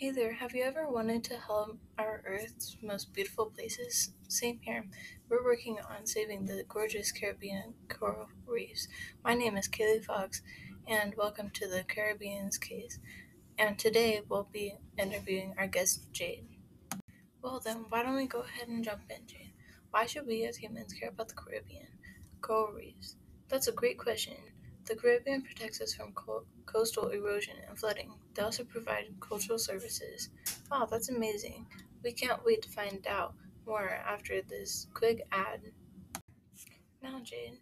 Hey there, have you ever wanted to help our Earth's most beautiful places? Same here. We're working on saving the gorgeous Caribbean coral reefs. My name is Kaylee Fox, and welcome to the Caribbean's Case. And today we'll be interviewing our guest, Jade. Well, then, why don't we go ahead and jump in, Jade? Why should we as humans care about the Caribbean coral reefs? That's a great question. The Caribbean protects us from co- coastal erosion and flooding. They also provide cultural services. Wow, that's amazing. We can't wait to find out more after this quick ad. Now, Jade,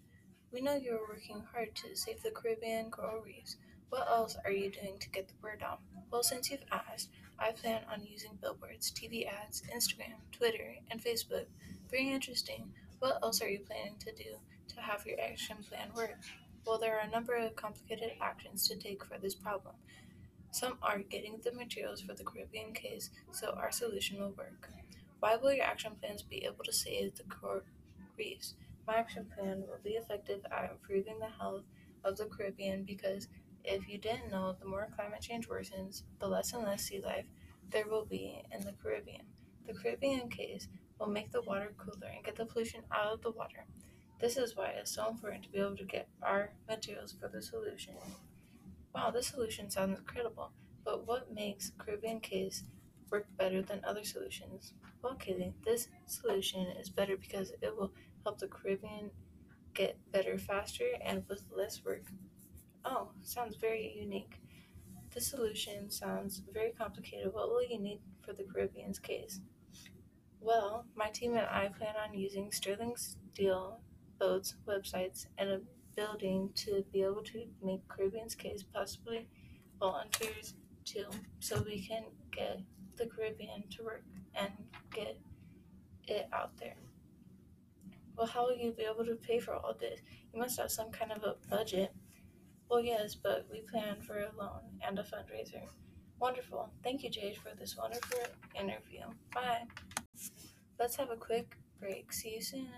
we know you're working hard to save the Caribbean coral reefs. What else are you doing to get the word out? Well, since you've asked, I plan on using billboards, TV ads, Instagram, Twitter, and Facebook. Very interesting. What else are you planning to do to have your action plan work? Well, there are a number of complicated actions to take for this problem. Some are getting the materials for the Caribbean case so our solution will work. Why will your action plans be able to save the coral reefs? My action plan will be effective at improving the health of the Caribbean because if you didn't know, the more climate change worsens, the less and less sea life there will be in the Caribbean. The Caribbean case will make the water cooler and get the pollution out of the water. This is why it's so important to be able to get our materials for the solution. Wow, this solution sounds incredible, but what makes Caribbean case work better than other solutions? Well, Kaylee, this solution is better because it will help the Caribbean get better faster and with less work. Oh, sounds very unique. This solution sounds very complicated. What will you need for the Caribbean's case? Well, my team and I plan on using sterling steel boats, websites, and a building to be able to make Caribbean's case possibly volunteers too, so we can get the Caribbean to work and get it out there. Well, how will you be able to pay for all this? You must have some kind of a budget. Well, yes, but we plan for a loan and a fundraiser. Wonderful. Thank you, Jade, for this wonderful interview. Bye. Let's have a quick break. See you soon.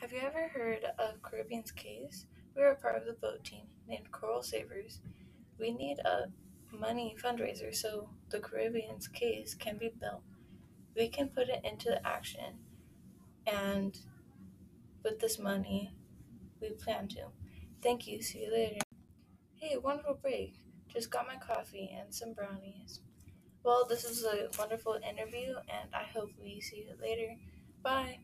Have you ever heard of Caribbean's Case? We are part of the boat team named Coral Savers. We need a money fundraiser so the Caribbean's Case can be built. We can put it into action, and with this money, we plan to. Thank you. See you later. Hey, wonderful break. Just got my coffee and some brownies. Well, this was a wonderful interview, and I hope we see you later. Bye.